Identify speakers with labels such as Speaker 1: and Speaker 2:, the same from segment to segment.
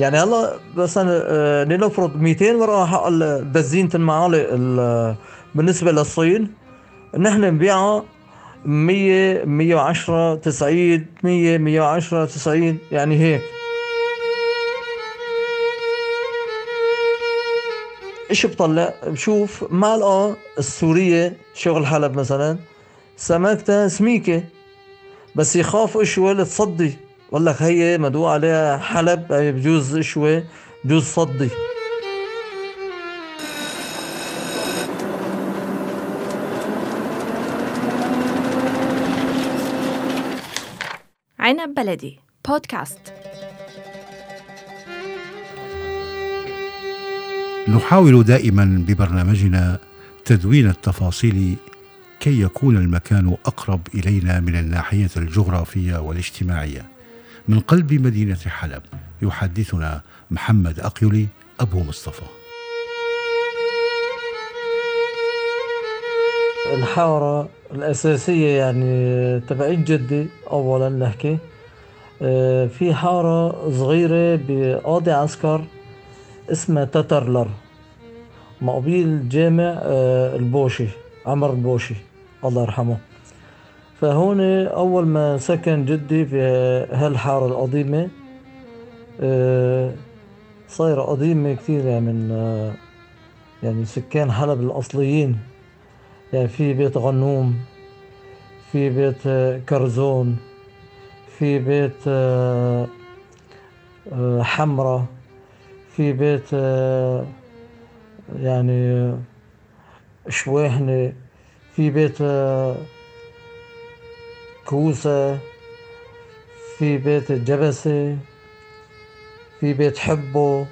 Speaker 1: يعني هلا مثلا آه، لنفرض 200 مروحه البنزين تنمعالي بالنسبة للصين. نحن نبيعها 100 110 90 100 110 90 يعني هيك. إيش بطلع؟ بشوف معلقه السورية شغل حلب مثلا سمكتها سميكة بس يخاف شوي تصدي بقول لك هي مدوق عليها حلب هي بجوز شوي بجوز صدي.
Speaker 2: عنب بلدي بودكاست.
Speaker 3: نحاول دائما ببرنامجنا تدوين التفاصيل كي يكون المكان أقرب إلينا من الناحية الجغرافية والاجتماعية. من قلب مدينة حلب يحدثنا محمد أقيلي أبو مصطفى.
Speaker 1: الحارة الأساسية يعني تبعت جدي أولا نحكي. آه، في حارة صغيرة بقاضي عسكر اسمها تترلر. مقابل جامع آه، البوشي عمر البوشي الله يرحمه. فهون أول ما سكن جدي في هالحارة القديمة آه، صايرة قديمة كثير يعني من آه، يعني سكان حلب الأصليين. يعني في بيت غنوم في بيت كرزون في بيت حمرة في بيت يعني شويحنة في بيت كوسة في بيت الجبسة في بيت حبه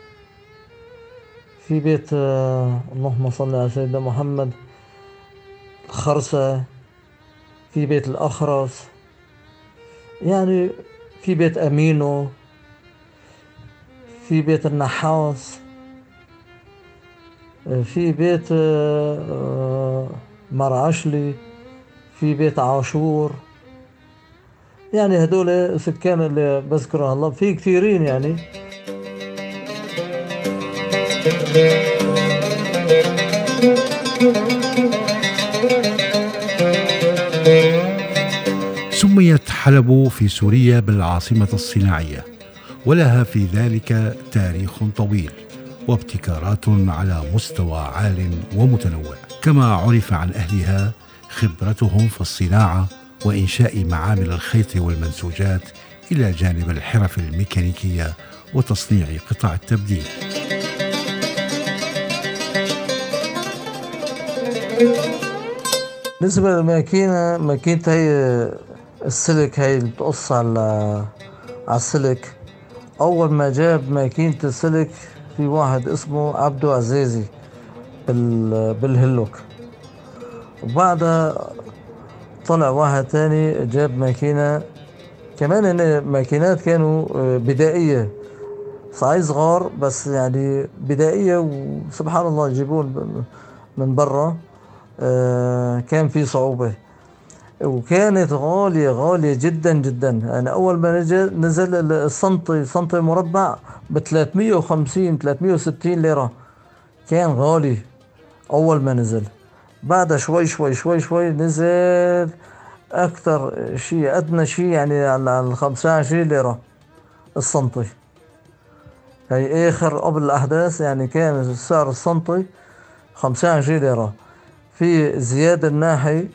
Speaker 1: في بيت اللهم صل على سيدنا محمد خرسة في بيت الأخرس. يعني في بيت أمينو في بيت النحاس في بيت آه، مرعشلي في بيت عاشور. يعني هدول سكان اللي بذكرها الله في كثيرين يعني.
Speaker 3: سميت حلب في سوريا بالعاصمة الصناعية ولها في ذلك تاريخ طويل وابتكارات على مستوى عال ومتنوع. كما عرف عن أهلها خبرتهم في الصناعة وإنشاء معامل الخيط والمنسوجات إلى جانب الحرف الميكانيكية وتصنيع قطع التبديل.
Speaker 1: بالنسبة للماكينة ماكينة هي السلك هي اللي بتقص على على السلك أول ما جاب ماكينة السلك في واحد اسمه عبدو عزيزي بالهلوك وبعدها طلع واحد تاني جاب ماكينة. كمان إن ماكينات كانوا آه، بدائية. صحيح صغار بس يعني بدائية وسبحان الله يجيبون من برا آه، كان في صعوبة. وكانت غالية غالية جدا جدا. يعني أول ما نزل السنتي سنتي مربع ب 350 360 ليرة. كان غالي أول ما نزل. بعدها شوي شوي شوي شوي نزل أكثر شيء أدنى شيء يعني على 25 ليرة السنتي هي آخر قبل الأحداث يعني كان سعر السنتي 25 ليرة. في زياد الناحي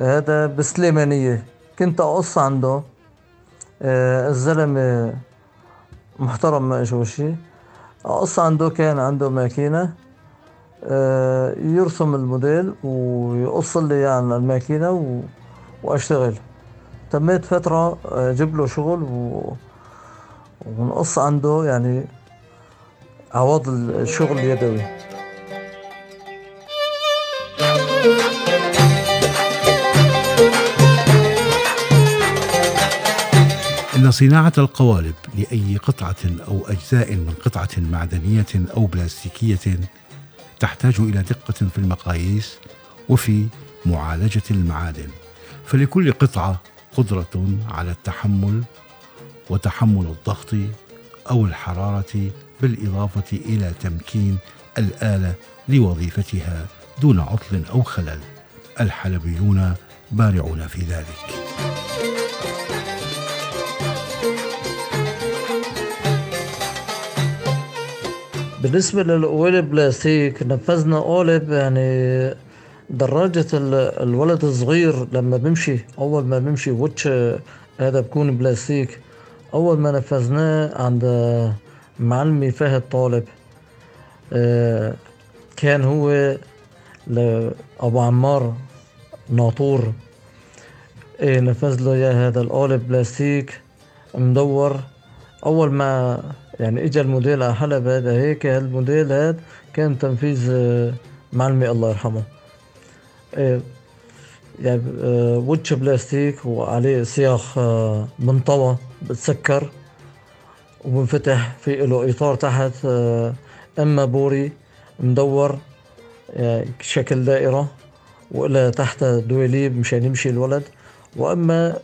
Speaker 1: هذا بسليمانية. كنت أقص عنده آه الزلمة محترم ما إجوا شي أقص عنده كان عنده ماكينة. آه يرسم الموديل ويقص لي يعني الماكينة و... وأشتغل. تميت فترة أجيب له شغل و... ونقص عنده يعني عوض الشغل اليدوي.
Speaker 3: إن صناعة القوالب لأي قطعة أو أجزاء من قطعة معدنية أو بلاستيكية تحتاج إلى دقة في المقاييس وفي معالجة المعادن. فلكل قطعة قدرة على التحمل وتحمل الضغط أو الحرارة بالإضافة إلى تمكين الآلة لوظيفتها دون عطل أو خلل. الحلبيون بارعون في ذلك.
Speaker 1: بالنسبة للقوالب بلاستيك نفذنا قالب يعني دراجة ال- الولد الصغير لما بمشي أول ما بمشي وتش هذا بكون بلاستيك. أول ما نفذناه عند معلمي فهد طالب آه، كان هو لأبو عمار ناطور. إيه نفذ له هذا القالب بلاستيك مدور. أول ما يعني إجا الموديل على حلب هذا هيك هالموديل هذا كان تنفيذ آه، معلمي الله يرحمه. إيه يعني آه، وتش بلاستيك وعليه آه، منطوى بتسكر وبنفتح في له إطار تحت آه، إما بوري مدور يعني شكل دائرة وإلى تحت دويليب مشان يمشي الولد وأما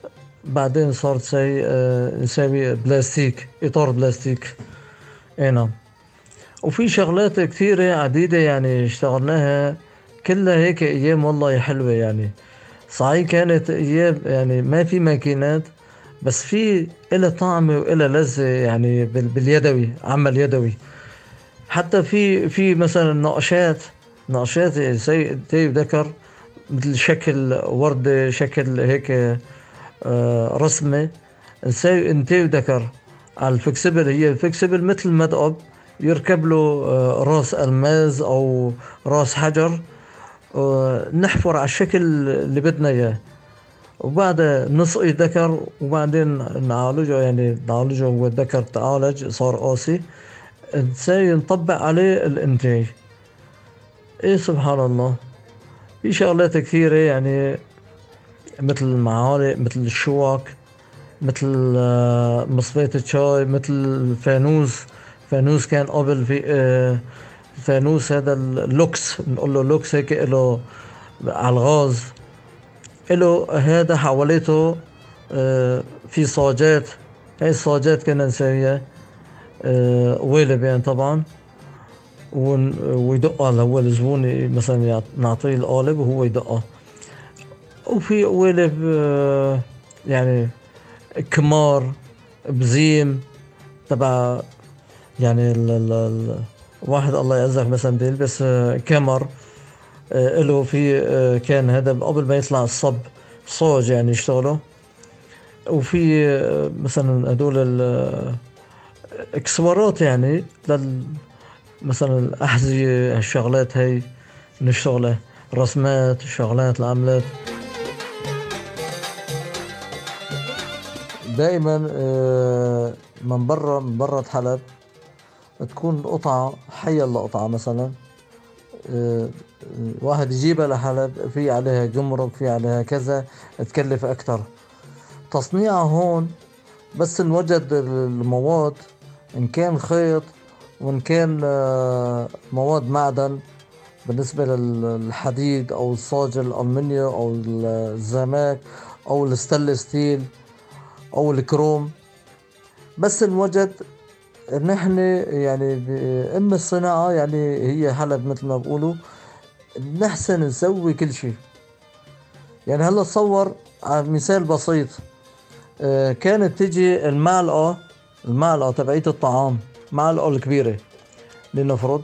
Speaker 1: بعدين صارت سي آه، نساوي بلاستيك إطار بلاستيك نعم وفي شغلات كثيرة عديدة يعني اشتغلناها كلها هيك أيام والله حلوة يعني صحيح كانت أيام يعني ما في ماكينات بس في إلها طعمة وإلها لذة يعني بال- باليدوي عمل يدوي حتى في في مثلا نقشات نقشات زي زي ذكر مثل شكل وردة شكل هيك آه، رسمة نسوي انتي وذكر الفكسبل. هي الفكسبل مثل المدقب يركب له آه، راس الماز أو راس حجر. آه، نحفر على الشكل اللي بدنا إياه. وبعد نسقي ذكر وبعدين نعالجه. يعني نعالجه هو الذكر تعالج صار قاسي. نطبق عليه الإنتاج. إيه سبحان الله. في شغلات كثيرة يعني مثل المعالق مثل الشوك مثل آه، مصفاة الشاي مثل الفانوس. فانوس كان قبل في آه، فانوس هذا اللوكس بنقول له لوكس هيك له على الغاز. له هذا حواليته آه، في صاجات. هاي الصاجات كنا نسويها قوالب يعني طبعا. ويدقها هو الزبون مثلا نعطيه القالب وهو يدقها. وفي قوالب آه، يعني كمار بزيم تبع يعني ال ال ال واحد الله يعزك مثلا بده يلبس آه، كمر آه، له في كان هذا قبل ما يطلع الصب صوج يعني يشتغله. وفي مثلا هدول ال- اكسسوارات يعني لل مثلا الأحذية الشغلات هي نشتغلها رسمات الشغلات العملات. دائما آه، من برا من برا حلب تكون قطعة حية قطعة مثلا آه، واحد يجيبها لحلب في عليها جمرك في عليها كذا تكلف أكتر. تصنيعها هون بس نوجد المواد إن كان خيط وإن كان آه، مواد معدن. بالنسبة للحديد أو الصاج الألمنيو أو الزماك أو ال stainless steel. أو الكروم. بس نوجد نحن يعني ام الصناعة يعني هي حلب مثل ما بقولوا نحسن نسوي كل شيء يعني هلا تصور على مثال بسيط آه، كانت تجي المعلقة المعلقة تبعية الطعام معلقة الكبيرة لنفرض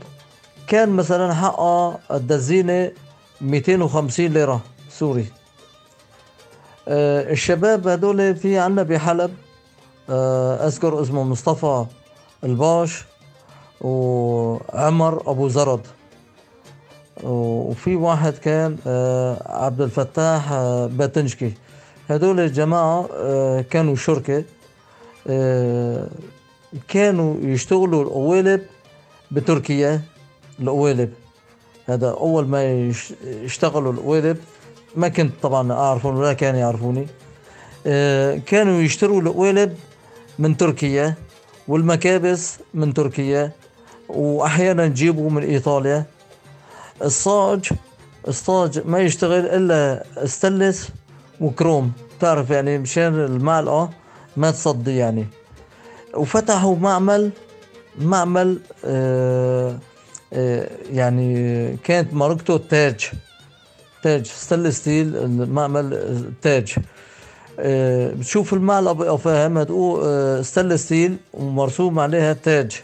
Speaker 1: كان مثلا حقها الدزينة 250 ليرة سوري. الشباب هدول في عنا بحلب. آه، أذكر اسمه مصطفى الباش وعمر أبو زرد. وفي واحد كان آه، عبد الفتاح آه، باتنشكي هدول الجماعة آه، كانوا شركة. آه، كانوا يشتغلوا القوالب بتركيا القوالب هذا أول ما يش- يشتغلوا القوالب ما كنت طبعا أعرفهم ولا كانوا يعرفوني. آه، كانوا يشتروا القوالب من تركيا والمكابس من تركيا وأحيانا يجيبوا من إيطاليا. الصاج الصاج ما يشتغل إلا استلس وكروم. تعرف يعني مشان المعلقة ما تصدي يعني. وفتحوا معمل معمل آه آه يعني كانت ماركته تاج. تاج stainless steel المعمل تاج. آه بتشوف المعلقة فاهم تقول آه stainless steel ومرسوم عليها تاج.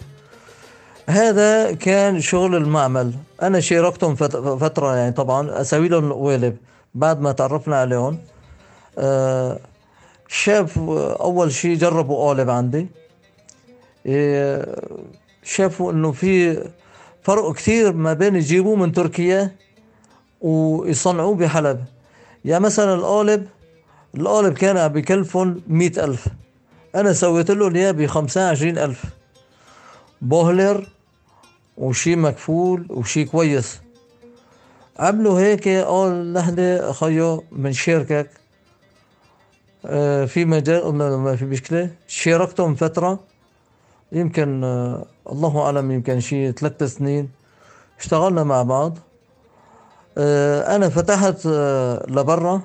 Speaker 1: هذا كان شغل المعمل. أنا شاركتهم فت- فترة يعني طبعا أسوي لهم قوالب بعد ما تعرفنا عليهم. آه، شاف أول شيء جربوا قالب عندي. إيه، شافوا إنه في فرق كثير ما بين يجيبوه من تركيا ويصنعوه بحلب. يعني مثلا القالب القالب كان بكلفهم مئة ألف. أنا سويت لهم إياه بخمسة وعشرين ألف. بوهلر وشي مكفول وشي كويس. عملوا هيك قال نحن خيو بنشاركك آه، في مجال ما في مشكلة. شاركتهم فترة. يمكن آه، الله أعلم يمكن شي ثلاث سنين. اشتغلنا مع بعض. آه، أنا فتحت آه، لبرا.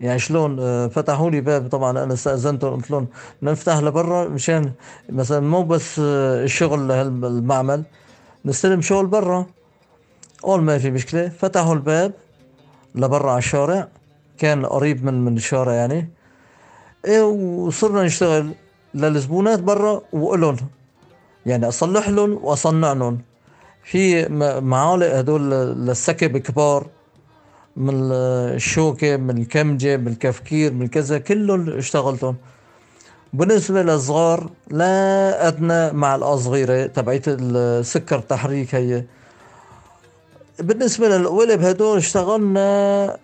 Speaker 1: يعني شلون؟ آه، فتحوا لي باب. طبعا أنا استأذنتهم قلت لهم نفتح لبرا مشان مثلا مو بس الشغل لهالمعمل نستلم شغل برا. قول ما في مشكلة فتحوا الباب لبرا على الشارع. كان قريب من من الشارع يعني. إيه وصرنا نشتغل للزبونات برا وقلن. يعني أصلح لهم وأصنع لهم في معالق هدول للسكب كبار. من الشوكة من الكمجة من الكفكير من كذا كلهم اشتغلتهم. بالنسبة للصغار لا أدنى مع الأصغيرة تبعيت السكر تحريك هي. بالنسبة للقوالب هدول اشتغلنا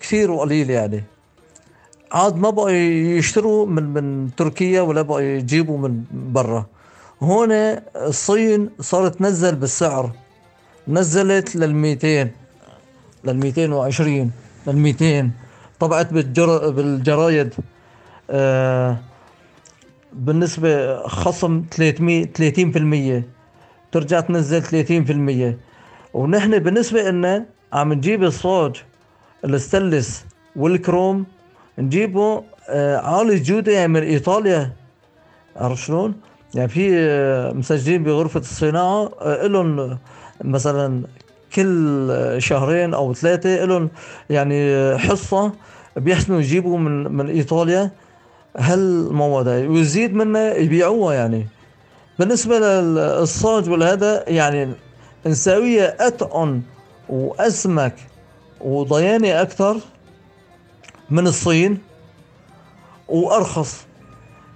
Speaker 1: كثير وقليل يعني. عاد ما بقوا يشتروا من من تركيا ولا بقوا يجيبوا من برا. هون الصين صارت تنزل بالسعر. نزلت لل 200 لل 220 لل 200 طبعت بالجر بالجرايد آه بالنسبة خصم 300 30% ترجع تنزل 30% ونحن بالنسبة لنا عم نجيب الصاج الستلس والكروم. نجيبه آه، عالي الجودة يعني من إيطاليا. عرفت شلون؟ يعني في آه، مسجلين بغرفة الصناعة آه، إلهم مثلا كل شهرين أو ثلاثة إلهم يعني آه، حصة بيحسنوا يجيبوا من من إيطاليا هالمواد هاي ويزيد منها يبيعوها يعني. بالنسبة للصاج والهذا يعني نساويها أتقن وأسمك وضيانة أكثر من الصين وأرخص.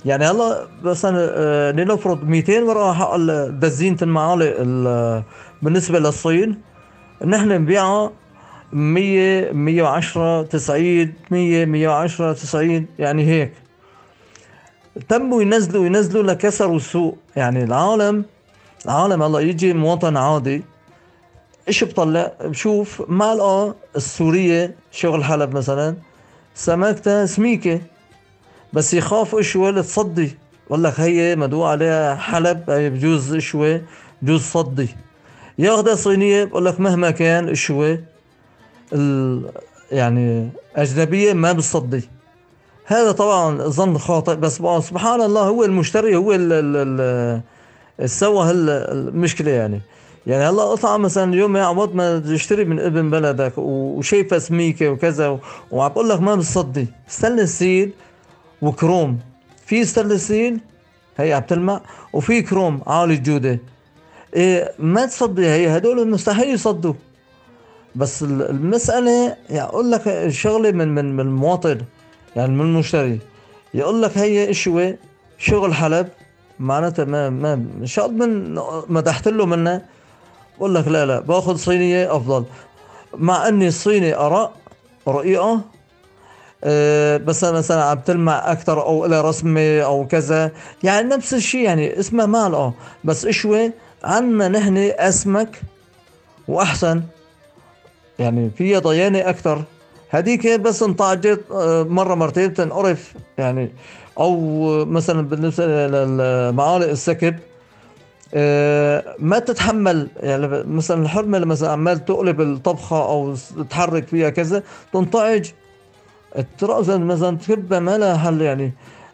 Speaker 1: يعني هلا مثلا آه، لنفرض 200 ورقة حق دزينة المعالق ال- بالنسبة نحن نبيعها 100 110 90 100 110 90 يعني هيك. تموا ينزلوا ينزلوا لكسروا السوق. يعني العالم العالم هلأ يجي مواطن عادي. إيش بطلع؟ بشوف معلقة السورية شغل حلب مثلا. سمكتها سميكة. بس يخاف اشوى تصدي بقول لك هي مدعو عليها حلب هي بجوز اشوى بجوز صدي. ياخدها صينية بقول لك مهما كان اشوى ال يعني أجنبية ما بتصدي. هذا طبعا ظن خاطئ بس سبحان الله هو المشتري هو ال ال سوى هال المشكلة يعني. يعني هلا قطعة مثلا اليوم يا عوض ما تشتري من ابن بلدك وشايفها سميكة وكذا وعم بقول لك ما بتصدي. stainless steel وكروم. في stainless steel؟ هي عم تلمع. وفي كروم عالي الجودة ما تصدي هي هدول مستحيل يصدوا. بس ال- المسألة يعني أقول لك شغلة من من من المواطن يعني من المشتري. يقول لك هي اشوي شغل حلب معناتها ما ما الله من مدحت له منها. بقول لك لا لا باخذ صينية أفضل. مع إني الصيني ارق رقيقة. أه بس أنا مثلا عم تلمع أكثر أو لها رسمه أو كذا. يعني نفس الشيء يعني اسمها معلقه بس اشوي عنا نحن أسمك وأحسن. يعني فيها ضيانه أكثر. هذيك بس انطعجت آه، مرة مرتين بتنقرف يعني أو مثلا بالنسبة للمعالق السكب آه، ما تتحمل. يعني مثلا الحرمة لما مثلا عمال تقلب الطبخة أو تحرك فيها كذا تنطعج الترابزه مثلا تكبها ما لها حل. يعني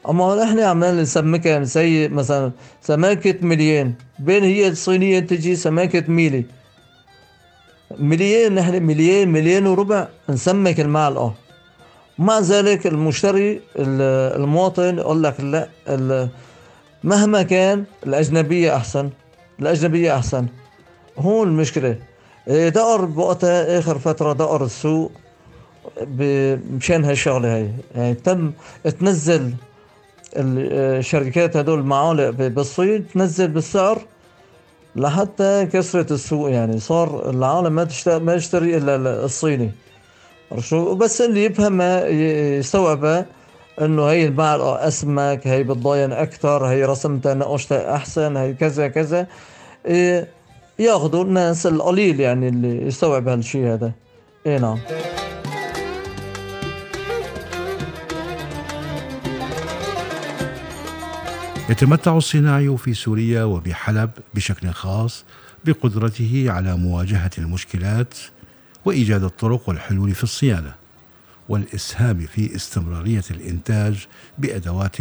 Speaker 1: أما هون إحنا عمالنا نسمكها نسي مثلا سماكة مليون. بين هي الصينية تجي سماكة ميلي. مليون نحن مليون مليون وربع نسمك المعلقة مع ذلك المشتري المواطن يقول لك لا مهما كان الأجنبية أحسن الأجنبية أحسن. هون المشكلة. إيه، دقر بوقتها آخر فترة دقر السوق مشان هالشغلة هاي. يعني تم تنزل الشركات هدول المعالق بالصين تنزل بالسعر لحتى كسرت السوق يعني. صار العالم ما تشتري ما يشتري إلا الصيني. شو؟ بس اللي يفهم يستوعب إنه هي المعلقه اسمك هي بتضاين أكثر هي رسمتها نقشتها أحسن هي كذا كذا. إيه، ياخذوا الناس القليل يعني اللي يستوعب هالشيء هذا. اي نعم.
Speaker 3: يتمتع الصناعي في سوريا وبحلب بشكل خاص بقدرته على مواجهة المشكلات وإيجاد الطرق والحلول في الصيانة والإسهام في استمرارية الإنتاج بأدوات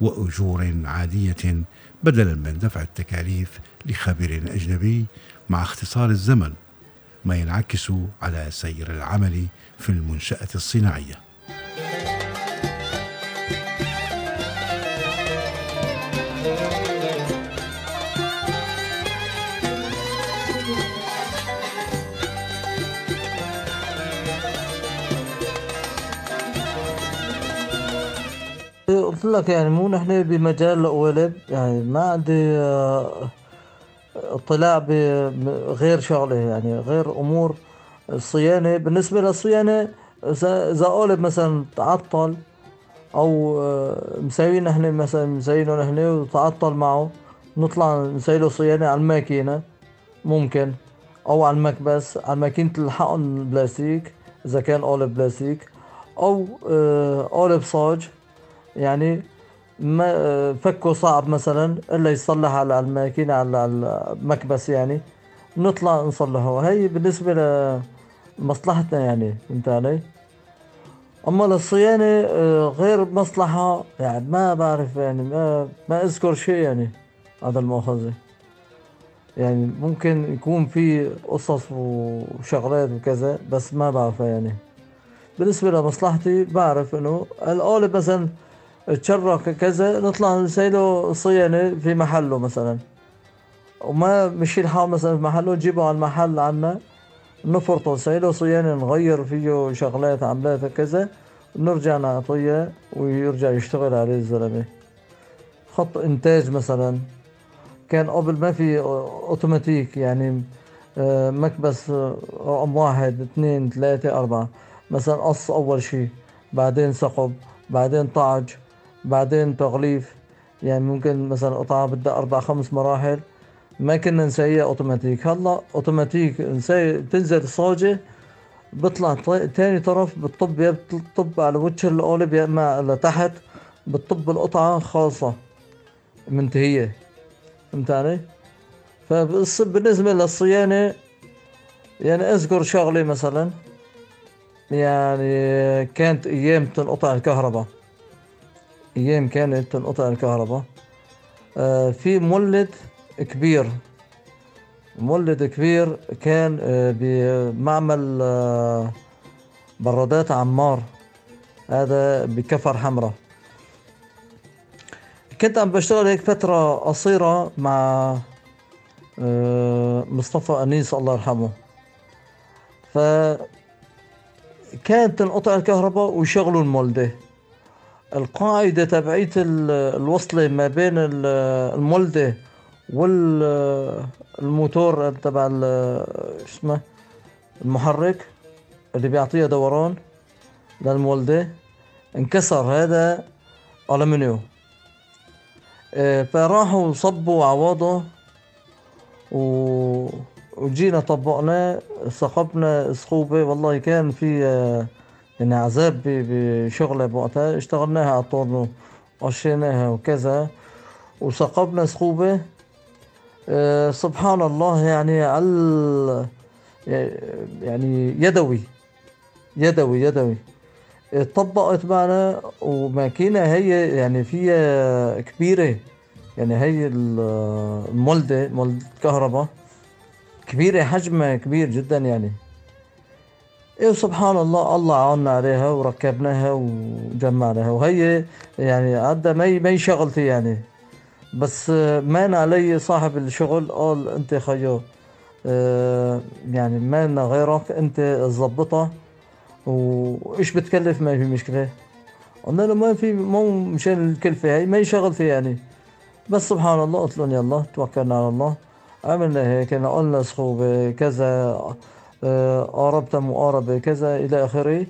Speaker 3: وأجور عادية بدلا من دفع التكاليف لخبير أجنبي مع اختصار الزمن ما ينعكس على سير العمل في المنشأة الصناعية.
Speaker 1: قلت لك يعني مو نحن بمجال القوالب يعني ما عندي آه، اطلاع بغير شغله يعني غير أمور الصيانه بالنسبة للصيانة إذا قالب مثلا تعطل أو آه، مسوي نحن مثلا مسوينه نحن وتعطل معه نطلع نسوي له صيانة على الماكينة ممكن. أو على المكبس على ماكينه الحقن بلاستيك إذا كان قالب بلاستيك. أو آه، قالب صاج. يعني ما فكه صعب مثلا إلا يصلح على الماكينة على المكبس يعني نطلع نصلحه هي بالنسبة لمصلحتنا يعني فهمت علي؟ أما للصيانة آه، غير مصلحة يعني ما بعرف يعني ما ما أذكر شيء يعني هذا المؤاخذة. يعني ممكن يكون في قصص وشغلات وكذا بس ما بعرفها يعني. بالنسبة لمصلحتي بعرف إنه القالب مثلا تشرك كذا نطلع نسيله صيانة في محله مثلا. وما مشي الحال مثلا في محله نجيبه على المحل عنا نفرطه نسيله صيانة نغير فيه شغلات عملات كذا نرجع نعطيه ويرجع يشتغل عليه الزلمة. خط إنتاج مثلا. كان قبل ما في أوتوماتيك يعني آه، مكبس رقم واحد اثنين ثلاثة أربعة. مثلا قص أول شي بعدين ثقب بعدين طعج. بعدين تغليف. يعني ممكن مثلا قطعة بدها أربع خمس مراحل. ما كنا نسويها أوتوماتيك. هلأ أوتوماتيك نسوي بتنزل الصوجة بيطلع تاني طرف بتطب يا بتطب على وجه القالب يا إما لتحت بتطب القطعة خالصة منتهية. فهمت علي؟ فبالنسبة للصيانة يعني أذكر شغلة مثلا. يعني كانت أيام تنقطع الكهرباء. أيام كانت تنقطع الكهرباء. آه في مولد كبير. مولد كبير كان آه بمعمل آه برادات عمار. هذا بكفر حمراء. كنت عم بشتغل هيك فترة قصيرة مع مصطفى أنيس الله يرحمه. ف كانت تنقطع الكهرباء ويشغلوا المولدة. القاعدة تبعية الوصلة ما بين المولدة والموتور تبع اسمه المحرك اللي بيعطيها دوران للمولدة انكسر هذا ألمنيوم. آه، فراحوا صبوا عواضه و... وجينا طبقناه ثقبنا صخوبة والله كان في يعني عذاب بشغلة بوقتها اشتغلناها على الطورنو قشيناها وكذا وثقبنا صخوبة. أه سبحان الله يعني على يعني يدوي يدوي يدوي. اتطبقت معنا وماكينة هي يعني فيها كبيرة. يعني هي ال- المولدة مولدة كهرباء. كبيرة حجمها كبير جدا يعني. إيه سبحان الله الله عاوننا عليها وركبناها وجمعناها. وهي يعني عدى ما ما شغلتي يعني. بس آه، مان علي صاحب الشغل قال أنت خيو آه، يعني ما لنا غيرك أنت تظبطها وإيش بتكلف؟ ما في مشكلة. قلنا له ما في مو مشان الكلفة هي ما شغلتي يعني. بس سبحان الله قلت لهم يلا توكلنا على الله. عملنا هيك نقلنا صخوبة كذا. آه، قاربتها مقاربة كذا إلى آخره.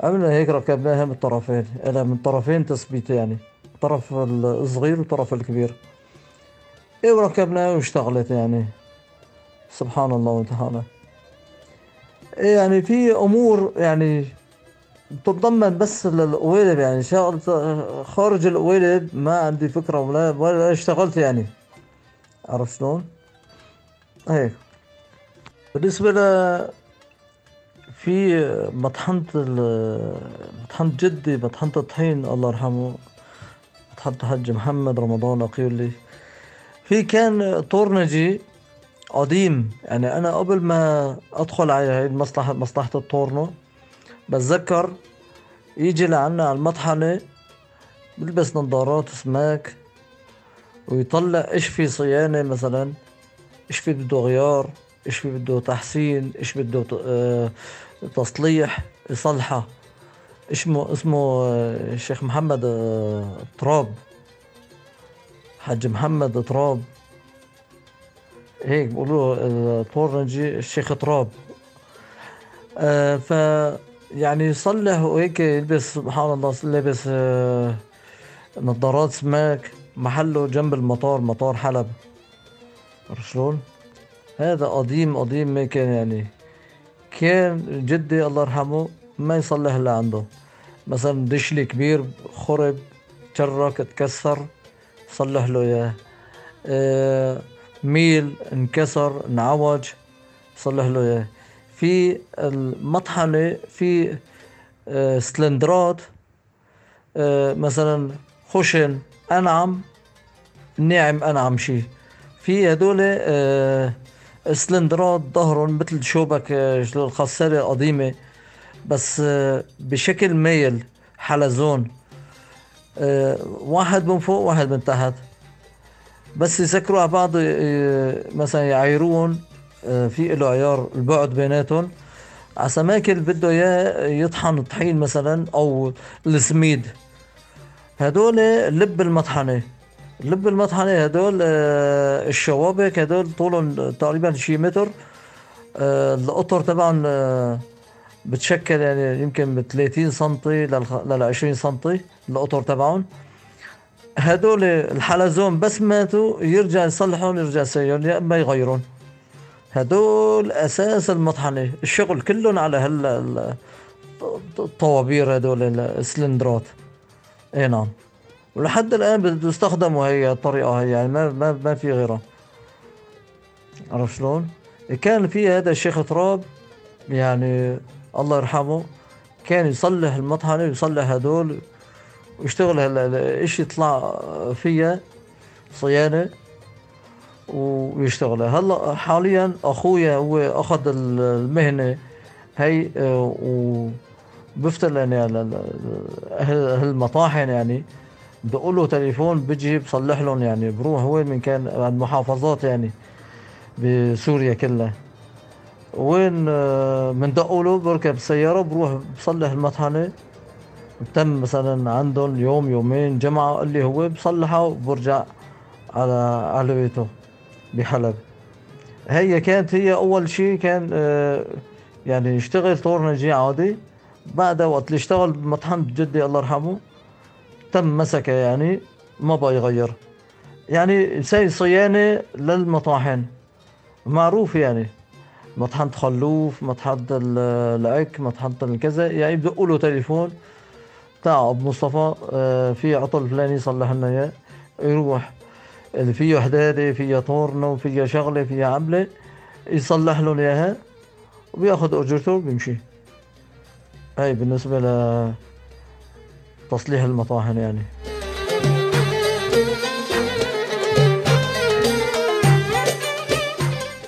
Speaker 1: عملنا هيك ركبناها من الطرفين من طرفين تثبيت يعني الطرف الصغير والطرف الكبير. إيه وركبناها واشتغلت يعني. سبحان الله وتعالى. إيه يعني في أمور يعني تتضمن بس للقوالب يعني. شغل خارج القوالب ما عندي فكرة ولا ولا اشتغلت يعني. عرفت شلون؟ هيك. بالنسبة ل في مطحنة مطحنة جدي مطحنة الطحين الله يرحمه. مطحنة الحج محمد رمضان أقيل لي. في كان طورنجي قديم. يعني أنا قبل ما أدخل على هاي المصلحة مصلحة الطورنة بتذكر يجي لعنا على المطحنة بيلبس نظارات سماك ويطلع إيش في صيانة مثلا إيش في بده غيار. إيش بده تحسين إيش بده آه، تصليح يصلحه اسمه اسمه آه، الشيخ محمد آه، تراب. حج محمد تراب. هيك بيقولوا الطورنجي الشيخ تراب. آه ف يعني يصلح وهيك يلبس سبحان الله لابس آه نظارات سماك محله جنب المطار مطار حلب. شلون؟ هذا قديم قديم ما كان يعني. كان جدي الله يرحمه ما يصلح إلا عنده. مثلا دشلي كبير خرب تشرك تكسر صلح له إياه. آه، ميل انكسر انعوج صلح له إياه. في المطحنة في آه، سلندرات آه، مثلا خشن أنعم ناعم أنعم شيء. في هدول سلندرات ظهرهم مثل شوبك الخسالة قديمة بس آه، بشكل مايل حلزون. آه، واحد من فوق واحد من تحت. بس يسكروا على بعض آه، مثلا يعايرون آه، في له عيار البعد بيناتهم. على سماكل بده إياه يطحن طحين مثلا أو السميد. هدول لب المطحنة. لب المطحنة هدول آه، الشوابك هدول طولهم تقريبا شي متر. آه، القطر تبعهم آه، بتشكل يعني يمكن من 30 سنتي لل 20 سنتي القطر تبعهم. هدول الحلزون بس ماتوا يرجع يصلحون يرجع يسيرون يا إما يغيرون. هدول أساس المطحنة. الشغل كلهم على هال ال- الطوابير هدول السلندرات. إي نعم. ولحد الآن بيستخدموا هي الطريقة هي يعني ما ما ما في غيرها. عرفت شلون؟ كان في هذا الشيخ تراب يعني الله يرحمه كان يصلح المطحنه ويصلح هدول ويشتغل إيش يطلع فيها صيانة ويشتغلها. هلا حاليا أخويا هو أخذ المهنة هي آه، وبفتل يعني أهل المطاحن يعني. بقول له تليفون بيجي بصلح لهم يعني بروح وين من كان؟ عند محافظات يعني بسوريا كلها. وين؟ آه، بندقوا له بركب سيارة بروح بصلح المطحنة. تم مثلا عندهم يوم يومين جمعة قال لي هو بصلحها وبرجع على على بيته بحلب. هي كانت هي أول شيء كان آه، يعني يشتغل طورنجي عادي. بعدها وقت اللي اشتغل بمطحنة جدي الله يرحمه تم مسكه يعني ما بقى يغير. يعني زي صيانة للمطاحن. معروف يعني. مطحنة خلوف مطحنة ال- العك مطحنة الكذا. يعني بدقوا له تليفون. تاع ابو مصطفى آه، في عطل فلاني صلح لنا إياه. يروح اللي فيه حداده فيها طورنة فيها شغلة فيها عملة. يصلح لهم إياها. وبياخذ أجرته وبيمشي. هاي بالنسبة تصليح المطاحن يعني.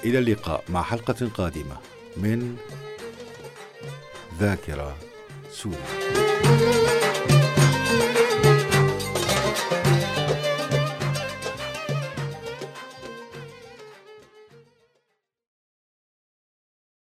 Speaker 3: إلى اللقاء مع حلقة قادمة من ذاكرة سوريا.